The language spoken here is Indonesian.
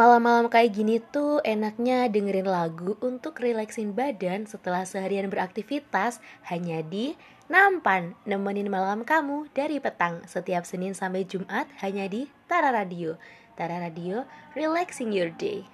Malam-malam kayak gini tuh enaknya dengerin lagu untuk relaksin badan setelah seharian beraktivitas hanya di Nampan, nemenin malam kamu dari petang setiap Senin sampai Jumat hanya di Tara Radio. Tara Radio, relaxing your day.